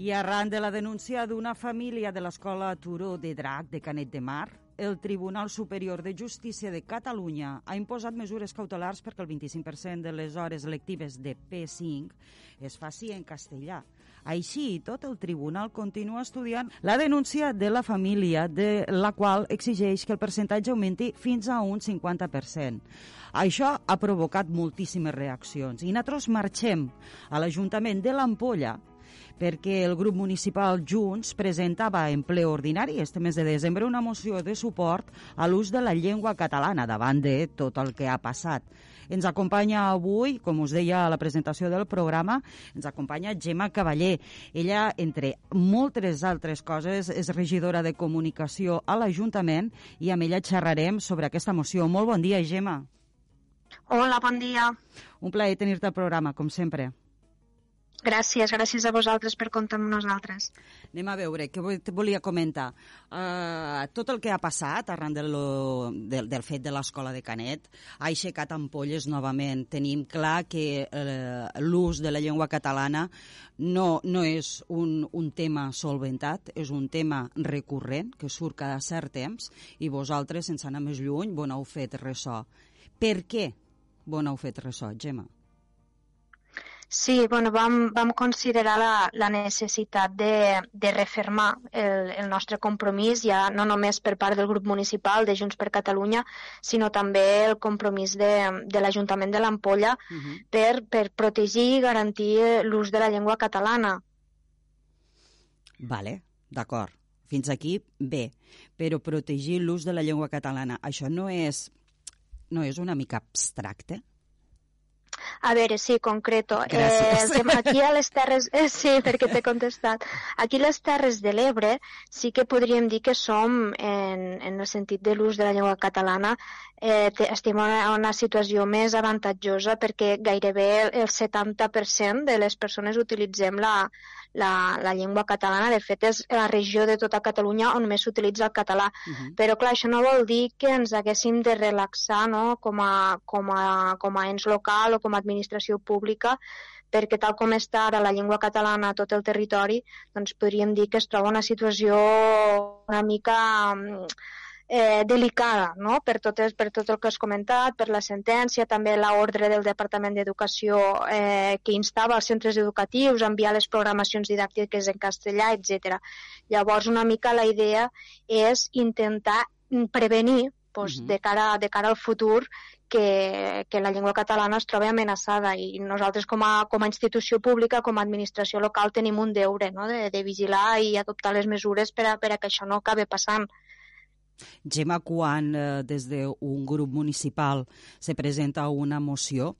I arran de la denúncia d'una família de l'escola Turó de Drac de Canet de Mar, el Tribunal Superior de Justícia de Catalunya ha imposat mesures cautelars perquè el 25% de les hores lectives de P5 es faci en castellà. Així tot, el tribunal continua estudiant la denúncia de la família, de la qual exigeix que el percentatge augmenti fins a un 50%. Això ha provocat moltíssimes reaccions i nosaltres marxem a l'Ajuntament de l'Ampolla perquè el grup municipal Junts presentava en ple ordinari este mes de desembre una moció de suport a l'ús de la llengua catalana davant de tot el que ha passat. Ens acompanya avui, com us deia a la presentació del programa, ens acompanya Gemma Cavaller. Ella, entre moltes altres coses, és regidora de comunicació a l'Ajuntament i amb ella xerrarem sobre aquesta moció. Molt bon dia, Gemma. Hola, bon dia. Un plaer tenir-te al programa, com sempre. Gràcies, gràcies a vosaltres per comptar amb nosaltres. Anem a veure, què volia comentar. Uh, tot el que ha passat arran del, del, del fet de l'escola de Canet ha aixecat ampolles novament. Tenim clar que uh, l'ús de la llengua catalana no, no és un, un tema solventat, és un tema recurrent que surt cada cert temps i vosaltres, sense anar més lluny, bon heu fet ressò. Per què bon heu fet ressò, Gemma? Sí, bueno, vam, vam considerar la, la necessitat de, de refermar el, el nostre compromís, ja no només per part del grup municipal de Junts per Catalunya, sinó també el compromís de, de l'Ajuntament de l'Ampolla uh -huh. per, per protegir i garantir l'ús de la llengua catalana. Vale, d'acord. Fins aquí, bé. Però protegir l'ús de la llengua catalana, això no és, no és una mica abstracte? A veure, sí, concreto. Gràcies. Eh, aquí a les Terres... Eh, sí, perquè t'he contestat. Aquí a les Terres de l'Ebre sí que podríem dir que som, en, en el sentit de l'ús de la llengua catalana, eh, estem en una, una situació més avantatjosa perquè gairebé el 70% de les persones utilitzem la, la, la llengua catalana. De fet, és la regió de tota Catalunya on més s'utilitza el català. Uh -huh. Però, clar, això no vol dir que ens haguéssim de relaxar no? com, a, com, a, com a ens local o com a administració pública perquè tal com està ara la llengua catalana a tot el territori, doncs podríem dir que es troba una situació una mica eh, delicada no? per, tot, per tot el que has comentat, per la sentència, també l'ordre del Departament d'Educació eh, que instava els centres educatius a enviar les programacions didàctiques en castellà, etc. Llavors, una mica la idea és intentar prevenir doncs, uh -huh. de, cara, de cara al futur que, que la llengua catalana es troba amenaçada i nosaltres com a, com a institució pública, com a administració local, tenim un deure no? de, de vigilar i adoptar les mesures per a, per a que això no acabi passant. Gemma, quan eh, des d'un grup municipal se presenta una moció,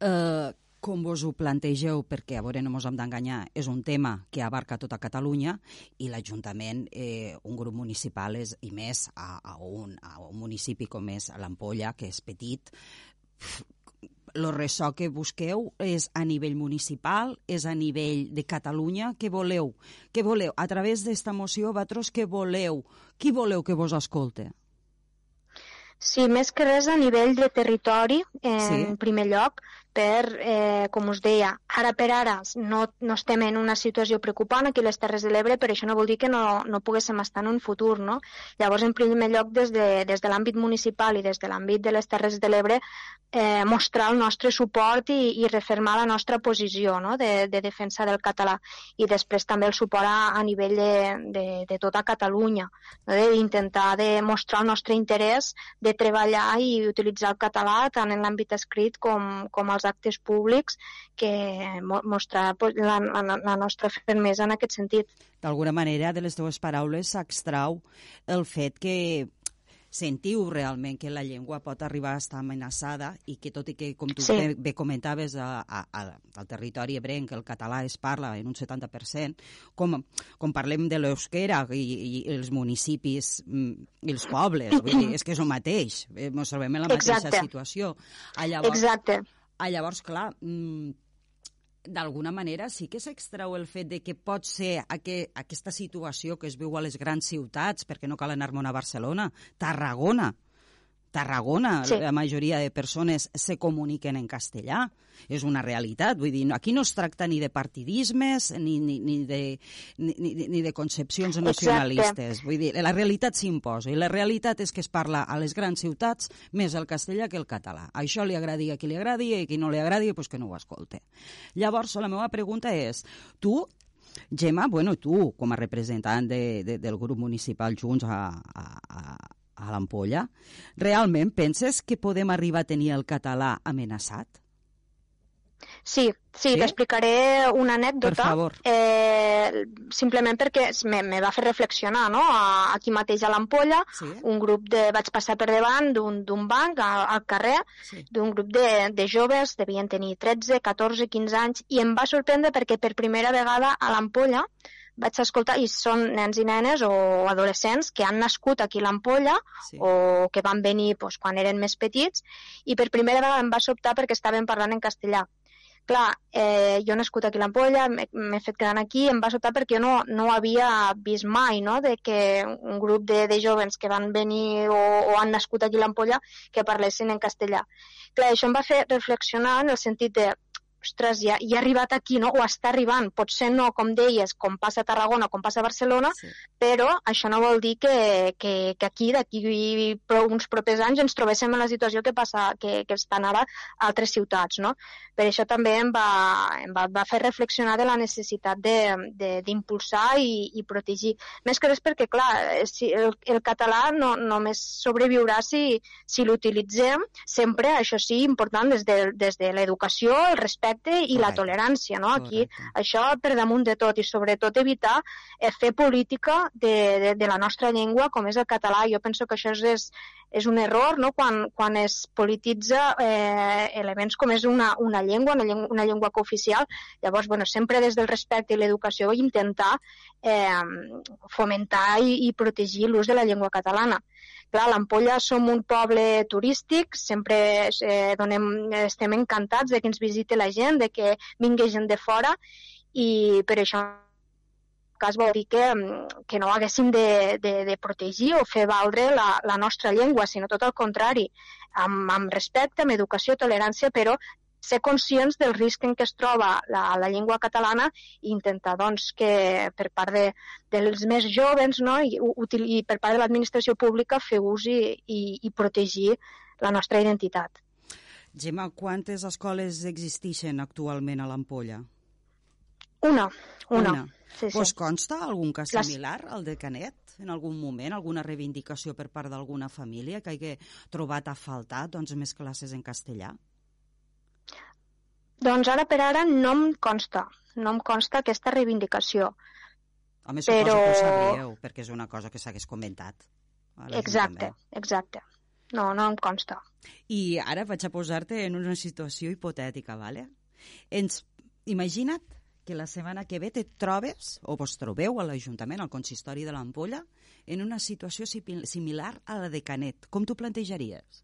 eh, com vos ho plantegeu, perquè a veure, no ens hem d'enganyar, és un tema que abarca tota Catalunya i l'Ajuntament, eh, un grup municipal, és, i més a, a, un, a un municipi com és l'Ampolla, que és petit, el ressò que busqueu és a nivell municipal, és a nivell de Catalunya, què voleu? Què voleu? A través d'esta moció, vosaltres què voleu? Qui voleu que vos escolte? Sí, més que res a nivell de territori, en sí. primer lloc, per, eh, com us deia, ara per ara no, no estem en una situació preocupant aquí a les Terres de l'Ebre, però això no vol dir que no, no poguéssim estar en un futur, no? Llavors, en primer lloc, des de, des de l'àmbit municipal i des de l'àmbit de les Terres de l'Ebre, eh, mostrar el nostre suport i, i refermar la nostra posició no? de, de defensa del català i després també el suport a, a nivell de, de, de tota Catalunya, no? d'intentar de mostrar el nostre interès de treballar i utilitzar el català tant en l'àmbit escrit com, com als actes públics que mostrar la, la, la nostra fermesa en aquest sentit. D'alguna manera, de les teves paraules s'extrau el fet que sentiu realment que la llengua pot arribar a estar amenaçada i que tot i que, com tu sí. bé, bé comentaves, a, a, a, al territori ebrenc el català es parla en un 70%, com, com parlem de l'euskera i, i els municipis mm, i els pobles, vull dir, és que és el mateix, ens eh, trobem en la mateixa Exacte. situació. A llavors, Exacte Ah, llavors, clar, mmm, d'alguna manera sí que s'extrau el fet de que pot ser aqu aquesta situació que es viu a les grans ciutats, perquè no cal anar-me'n a Barcelona, Tarragona, Tarragona, sí. la majoria de persones se comuniquen en castellà. És una realitat. Vull dir, aquí no es tracta ni de partidismes ni, ni, ni, de, ni, ni de concepcions nacionalistes. Exacte. Vull dir, la realitat s'imposa i la realitat és que es parla a les grans ciutats més el castellà que el català. Això li agradi a qui li agradi i a qui no li agradi, pues que no ho escolte. Llavors, la meva pregunta és, tu Gemma, bueno, tu, com a representant de, de, del grup municipal Junts a, a, a l'ampolla, realment penses que podem arribar a tenir el català amenaçat? Sí, sí, sí? t'explicaré una anècdota. Per favor. Eh, simplement perquè me, me va fer reflexionar, no? Aquí mateix a l'Ampolla, sí? un grup de... vaig passar per davant d'un banc al, al carrer, sí. d'un grup de, de joves, devien tenir 13, 14, 15 anys, i em va sorprendre perquè per primera vegada a l'Ampolla vaig escoltar, i són nens i nenes o adolescents que han nascut aquí a l'Ampolla sí. o que van venir doncs, quan eren més petits i per primera vegada em va sobtar perquè estaven parlant en castellà. Clar, eh, jo he nascut aquí a l'Ampolla, m'he fet gran aquí, em va sobtar perquè jo no, no havia vist mai no? de que un grup de, de jovens que van venir o, o han nascut aquí a l'Ampolla que parlessin en castellà. Clar, això em va fer reflexionar en el sentit de ostres, ja, ja ha arribat aquí, no? o està arribant, potser no, com deies, com passa a Tarragona, com passa a Barcelona, sí. però això no vol dir que, que, que aquí, d'aquí uns propers anys, ens trobéssim en la situació que passa, que, que estan ara a altres ciutats. No? Per això també em va, em va, va fer reflexionar de la necessitat d'impulsar i, i protegir. Més que res perquè, clar, si el, el català no, només sobreviurà si, si l'utilitzem sempre, això sí, important, des de, des de l'educació, el respecte respecte i Correcte. la tolerància, no? Aquí Correcte. això per damunt de tot i sobretot evitar eh, fer política de, de, de la nostra llengua com és el català. Jo penso que això és, és, un error no? quan, quan es polititza eh, elements com és una, una llengua, una llengua, una llengua cooficial. Llavors, bueno, sempre des del respecte i l'educació intentar eh, fomentar i, i protegir l'ús de la llengua catalana. Clar, l'Ampolla som un poble turístic, sempre eh, donem, estem encantats de que ens visite la gent, de que vingui gent de fora i per això cas vol dir que, que no haguéssim de, de, de protegir o fer valdre la, la nostra llengua, sinó tot el contrari, amb, amb respecte, amb educació, tolerància, però ser conscients del risc en què es troba la, la llengua catalana i intentar doncs, que per part de, dels més jovens no, i, util, i per part de l'administració pública fer ús i, i, i protegir la nostra identitat. Gemma, quantes escoles existeixen actualment a l'Ampolla? Una, una. una. Sí, sí. Us consta algun cas Les... similar al de Canet? En algun moment, alguna reivindicació per part d'alguna família que hagi trobat a faltar doncs, més classes en castellà? Doncs ara per ara no em consta, no em consta aquesta reivindicació. Home, suposo però... que ho sabríeu, perquè és una cosa que s'hagués comentat. Exacte, exacte. No, no em consta. I ara vaig a posar-te en una situació hipotètica, ¿vale? Ens, imagina't que la setmana que ve te trobes, o vos trobeu a l'Ajuntament, al consistori de l'Ampolla, en una situació similar a la de Canet. Com t'ho plantejaries?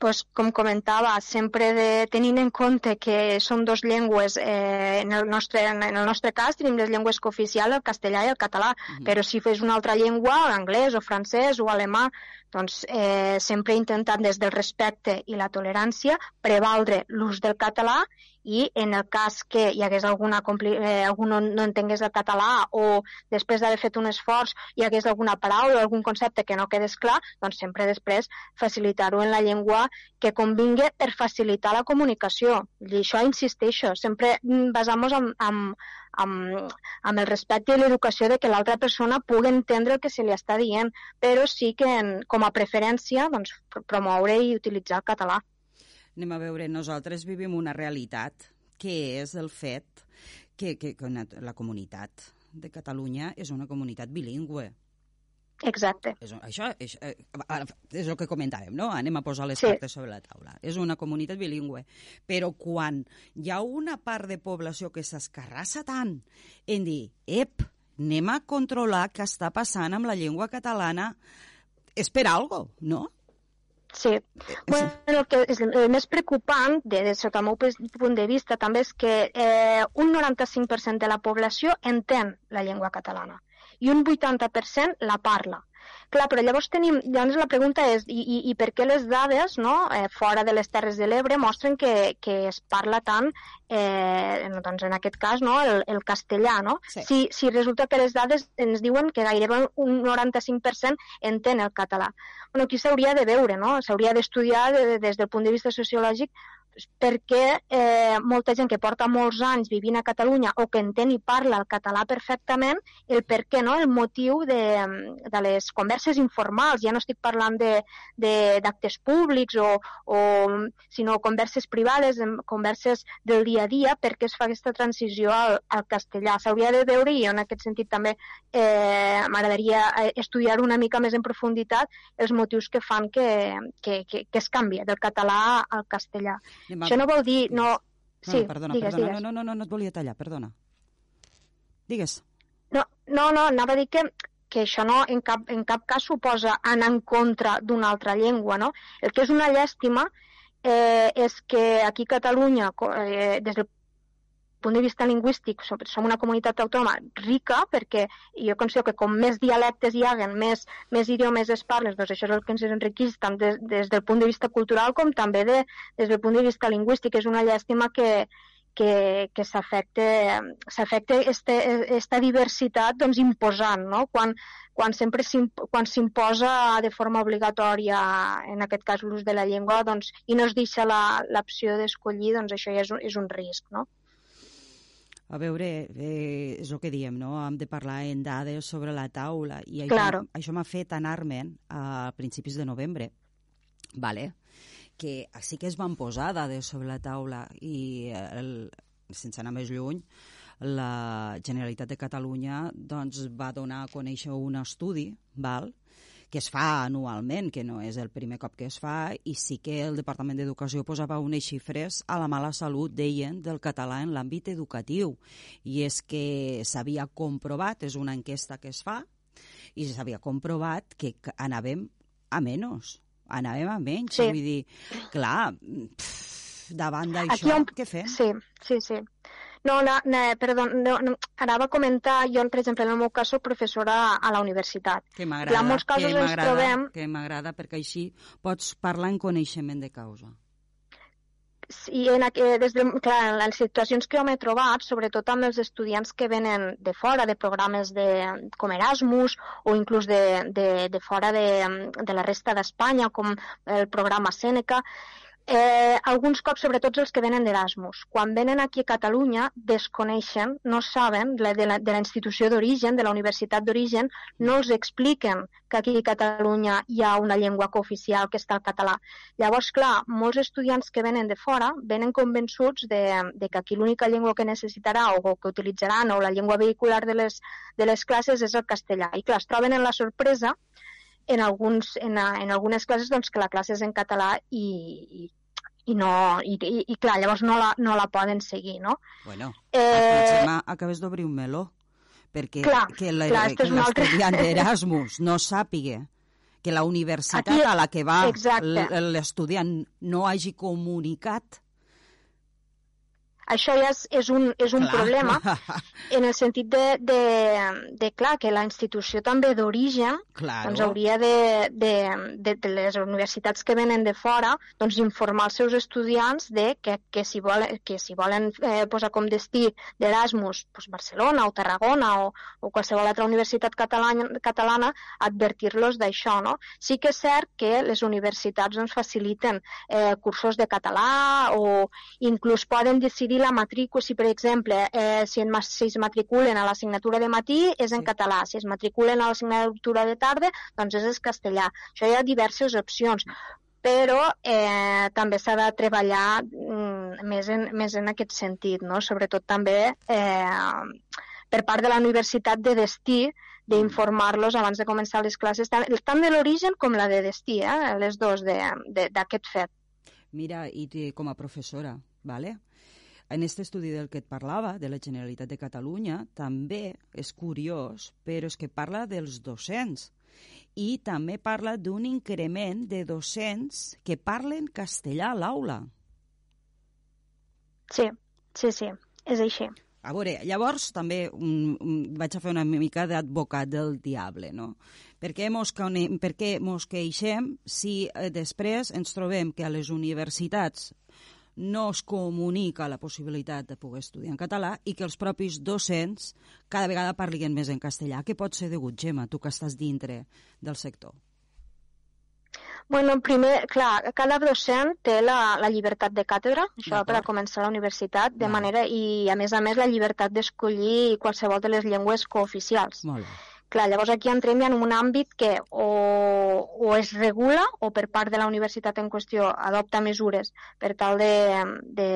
Pues, com comentava, sempre de, tenint en compte que són dos llengües, eh, en, el nostre, en el nostre cas tenim les llengües cooficials, el castellà i el català, mm -hmm. però si fes una altra llengua, anglès o francès o alemà, doncs eh, sempre intentant des del respecte i la tolerància prevaldre l'ús del català i en el cas que hi hagués alguna eh, algú no, no entengués el català o després d'haver fet un esforç hi hagués alguna paraula o algun concepte que no quedés clar, doncs sempre després facilitar-ho en la llengua que convingui per facilitar la comunicació. I això insisteixo, sempre basamos en, en, amb, amb el respecte i l'educació de que l'altra persona pugui entendre el que se li està dient, però sí que en, com a preferència doncs, promoure i utilitzar el català. Anem a veure, nosaltres vivim una realitat que és el fet que, que, que la comunitat de Catalunya és una comunitat bilingüe. Exacte. És, això és, eh, és el que comentàvem, no? Anem a posar les sí. cartes sobre la taula. És una comunitat bilingüe. Però quan hi ha una part de població que s'escarrassa tant en dir, ep, anem a controlar què està passant amb la llengua catalana, és per algo, no? Sí. Eh, bueno, el que és el més preocupant, de, de sota el meu punt de vista, també és que eh, un 95% de la població entén la llengua catalana i un 80% la parla. Clar, però llavors tenim, llavors la pregunta és, i, i, i per què les dades, no, eh, fora de les Terres de l'Ebre, mostren que, que es parla tant, eh, doncs en aquest cas, no, el, el castellà, no? Sí. Si, si resulta que les dades ens diuen que gairebé un 95% entén el català. Bueno, aquí s'hauria de veure, no? S'hauria d'estudiar de, de, des del punt de vista sociològic perquè eh, molta gent que porta molts anys vivint a Catalunya o que entén i parla el català perfectament, el per què, no? el motiu de, de les converses informals. Ja no estic parlant d'actes públics o, o sinó converses privades, converses del dia a dia, perquè es fa aquesta transició al, al castellà. S'hauria de veure, i en aquest sentit també eh, m'agradaria eh, estudiar una mica més en profunditat els motius que fan que, que, que, que es canvia del català al castellà. Anem Això no vol dir... No... Sí, no, perdona, digues, perdona. Digues. No, no, no, no et volia tallar, perdona. Digues. No, no, no anava a dir que, que això no en cap, en cap cas suposa anar en contra d'una altra llengua, no? El que és una llàstima eh, és que aquí a Catalunya, eh, des del punt de vista lingüístic som, una comunitat autònoma rica perquè jo considero que com més dialectes hi haguen, més, més idiomes es parlen, doncs això és el que ens enriqueix tant des, des del punt de vista cultural com també de, des del punt de vista lingüístic. És una llàstima que, que, que s'afecte aquesta diversitat doncs, imposant, no? quan, quan sempre quan s'imposa de forma obligatòria, en aquest cas l'ús de la llengua, doncs, i no es deixa l'opció d'escollir, doncs això ja és un, és un risc. No? A veure, eh, és el que diem, no? Hem de parlar en dades sobre la taula i això, claro. això m'ha fet anar-me'n a principis de novembre, vale? que sí que es van posar dades sobre la taula i, el, sense anar més lluny, la Generalitat de Catalunya doncs, va donar a conèixer un estudi val? Que es fa anualment, que no és el primer cop que es fa, i sí que el Departament d'Educació posava unes xifres a la mala salut, deien, del català en l'àmbit educatiu. I és que s'havia comprovat, és una enquesta que es fa, i s'havia comprovat que anàvem a menys, anàvem a menys. Sí. Vull dir, clar, pff, davant d'això, on... què fem? Sí, sí, sí. No, no, no perdó, no, no, anava a comentar, jo, per exemple, en el meu cas, soc professora a la universitat. Que m'agrada, que m'agrada, trobem... que m'agrada, perquè així pots parlar en coneixement de causa. I en, eh, des de, clar, en les situacions que jo m'he trobat, sobretot amb els estudiants que venen de fora, de programes de, com Erasmus o inclús de, de, de fora de, de la resta d'Espanya, com el programa Sèneca, Eh, alguns cops, sobretot els que venen d'Erasmus, quan venen aquí a Catalunya, desconeixen, no saben la, de la, de la institució d'origen, de la universitat d'origen, no els expliquen que aquí a Catalunya hi ha una llengua cooficial que està el català. Llavors, clar, molts estudiants que venen de fora venen convençuts de, de que aquí l'única llengua que necessitarà o que utilitzaran o la llengua vehicular de les, de les classes és el castellà. I clar, es troben en la sorpresa en, alguns, en, en algunes classes doncs, que la classe és en català i, i i, no, i, i, i clar, llavors no la, no la poden seguir, no? Bueno, eh... acabes d'obrir un meló, perquè clar, que l'estudiant altre... d'Erasmus no sàpiga que la universitat Aquí, a la que va l'estudiant no hagi comunicat això ja és, és un, és un problema en el sentit de, de, de, clar, que la institució també d'origen doncs hauria de, de, de, de les universitats que venen de fora doncs informar els seus estudiants de que, que si volen, que si volen eh, posar com destí d'Erasmus doncs Barcelona o Tarragona o, o qualsevol altra universitat catalana, catalana advertir-los d'això. No? Sí que és cert que les universitats doncs, faciliten eh, cursos de català o inclús poden decidir la matrícula, si per exemple, eh, si, en, si es matriculen a l'assignatura de matí és en sí. català, si es matriculen a l'assignatura de tarda, doncs és en castellà. Això hi ha diverses opcions però eh, també s'ha de treballar mm, més, en, més en aquest sentit, no? sobretot també eh, per part de la universitat de destí d'informar-los abans de començar les classes, tant, tant de l'origen com la de destí, eh? les dues d'aquest fet. Mira, i com a professora, vale? En aquest estudi del que et parlava, de la Generalitat de Catalunya, també és curiós, però és que parla dels docents i també parla d'un increment de docents que parlen castellà a l'aula. Sí, sí, sí, és així. a veure, llavors també um, um, vaig a fer una mica d'advocat del diable, no? Per què mos, per què mos queixem si eh, després ens trobem que a les universitats no es comunica la possibilitat de poder estudiar en català i que els propis docents cada vegada parlin més en castellà. Què pot ser degut, Gemma, tu que estàs dintre del sector? Bueno, primer, clar, cada docent té la, la llibertat de càtedra, això per a començar la universitat, de manera, i a més a més la llibertat d'escollir qualsevol de les llengües cooficials. Molt bé. Clar, llavors aquí entrem ja en un àmbit que o, o es regula o per part de la universitat en qüestió adopta mesures per tal de, de,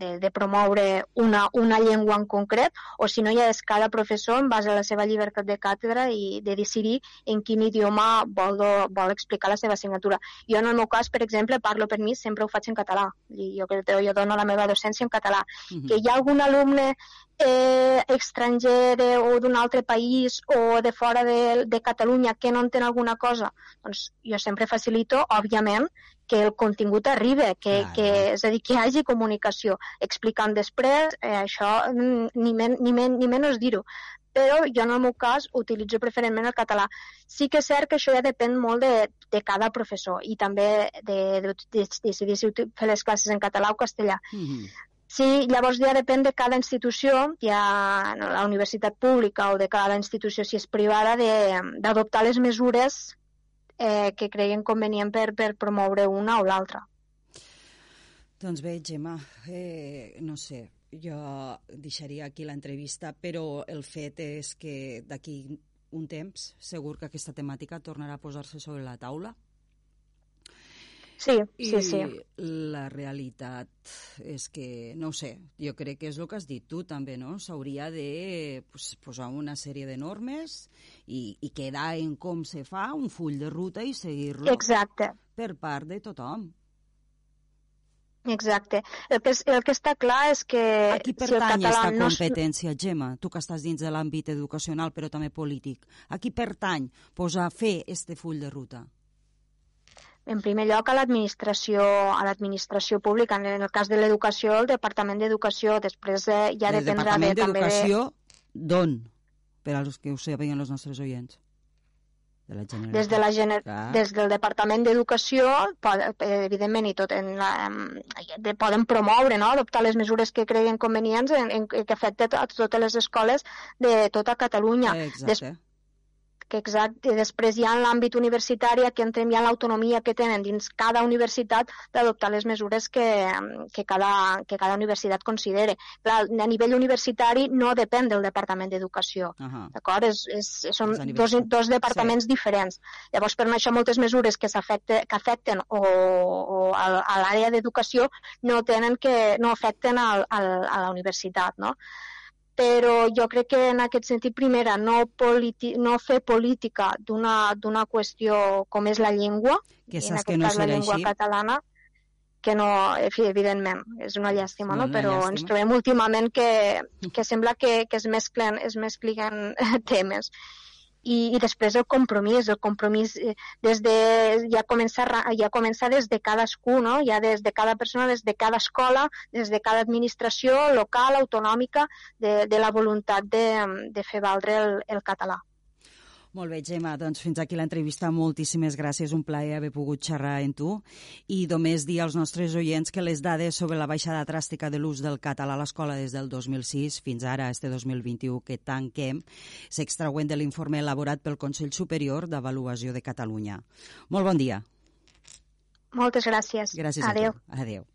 de, de promoure una, una llengua en concret o si no ja és cada professor en base a la seva llibertat de càtedra i de decidir en quin idioma vol, do, vol explicar la seva assignatura. Jo en el meu cas, per exemple, parlo per mi, sempre ho faig en català. I jo, jo dono la meva docència en català. Uh -huh. Que hi ha algun alumne eh, estranger o d'un altre país o de fora de, de Catalunya que no entén alguna cosa, doncs jo sempre facilito, òbviament, que el contingut arribi, que, ah, que, és a dir, que hi hagi comunicació. Explicant després, eh, això mm, ni, men, ni, men, ni menys dir-ho. Però jo en el meu cas utilitzo preferentment el català. Sí que és cert que això ja depèn molt de, de cada professor i també de, de, de, de decidir si fer les classes en català o castellà. Mm -hmm. Sí, llavors ja depèn de cada institució, ja la universitat pública o de cada institució, si és privada, d'adoptar les mesures eh, que creien convenient per, per promoure una o l'altra. Doncs bé, Gemma, eh, no sé, jo deixaria aquí l'entrevista, però el fet és que d'aquí un temps segur que aquesta temàtica tornarà a posar-se sobre la taula Sí, sí, sí. la realitat és que, no sé, jo crec que és el que has dit tu també, no? S'hauria de pues, posar una sèrie de normes i, i quedar en com se fa un full de ruta i seguir-lo Exacte. per part de tothom. Exacte. El que, el que està clar és que... A qui pertany si aquesta no... competència, Gemma? Tu que estàs dins de l'àmbit educacional però també polític. A qui pertany posar a fer este full de ruta? En primer lloc a l'administració a l'administració pública, en el cas de l'educació, el Departament d'Educació, després eh, ja el dependrà de, també de... d'on? Per als que ho sabien els nostres oients. De la des, de la gener... des del Departament d'Educació, evidentment, i tot en la, de, poden promoure, no? adoptar les mesures que creguin convenients en, en, que afecten a totes les escoles de tota Catalunya. Exacte. Des, que exacte, després hi ha en l'àmbit universitari, aquí entrem ja en l'autonomia que tenen dins cada universitat d'adoptar les mesures que, que, cada, que cada universitat considere. Clar, a nivell universitari no depèn del Departament d'Educació, uh -huh. d'acord? És, és, són dos, dos departaments sí. diferents. Llavors, per això moltes mesures que, afecte, que afecten o, o a, a l'àrea d'educació no tenen que, no afecten al, al, a la universitat, no? Però jo crec que en aquest sentit, primera, no, no fer política d'una qüestió com és la llengua, que saps que no cas la llengua així. catalana, que no, evidentment, és una llàstima, no? Una però llàstima. ens trobem últimament que, que sembla que, que es mesclen, es mesclen temes i, i després el compromís, el compromís eh, des de, ja comença, ja comença des de cadascú, no? ja des de cada persona, des de cada escola, des de cada administració local, autonòmica, de, de la voluntat de, de fer valdre el, el català. Molt bé, Gemma, doncs fins aquí l'entrevista. Moltíssimes gràcies, un plaer haver pogut xerrar amb tu. I només dir als nostres oients que les dades sobre la baixada dràstica de l'ús del català a l'escola des del 2006 fins ara, este 2021 que tanquem, s'extrauen de l'informe elaborat pel Consell Superior d'Avaluació de Catalunya. Molt bon dia. Moltes gràcies. Gràcies Adeu. a tu. Adéu.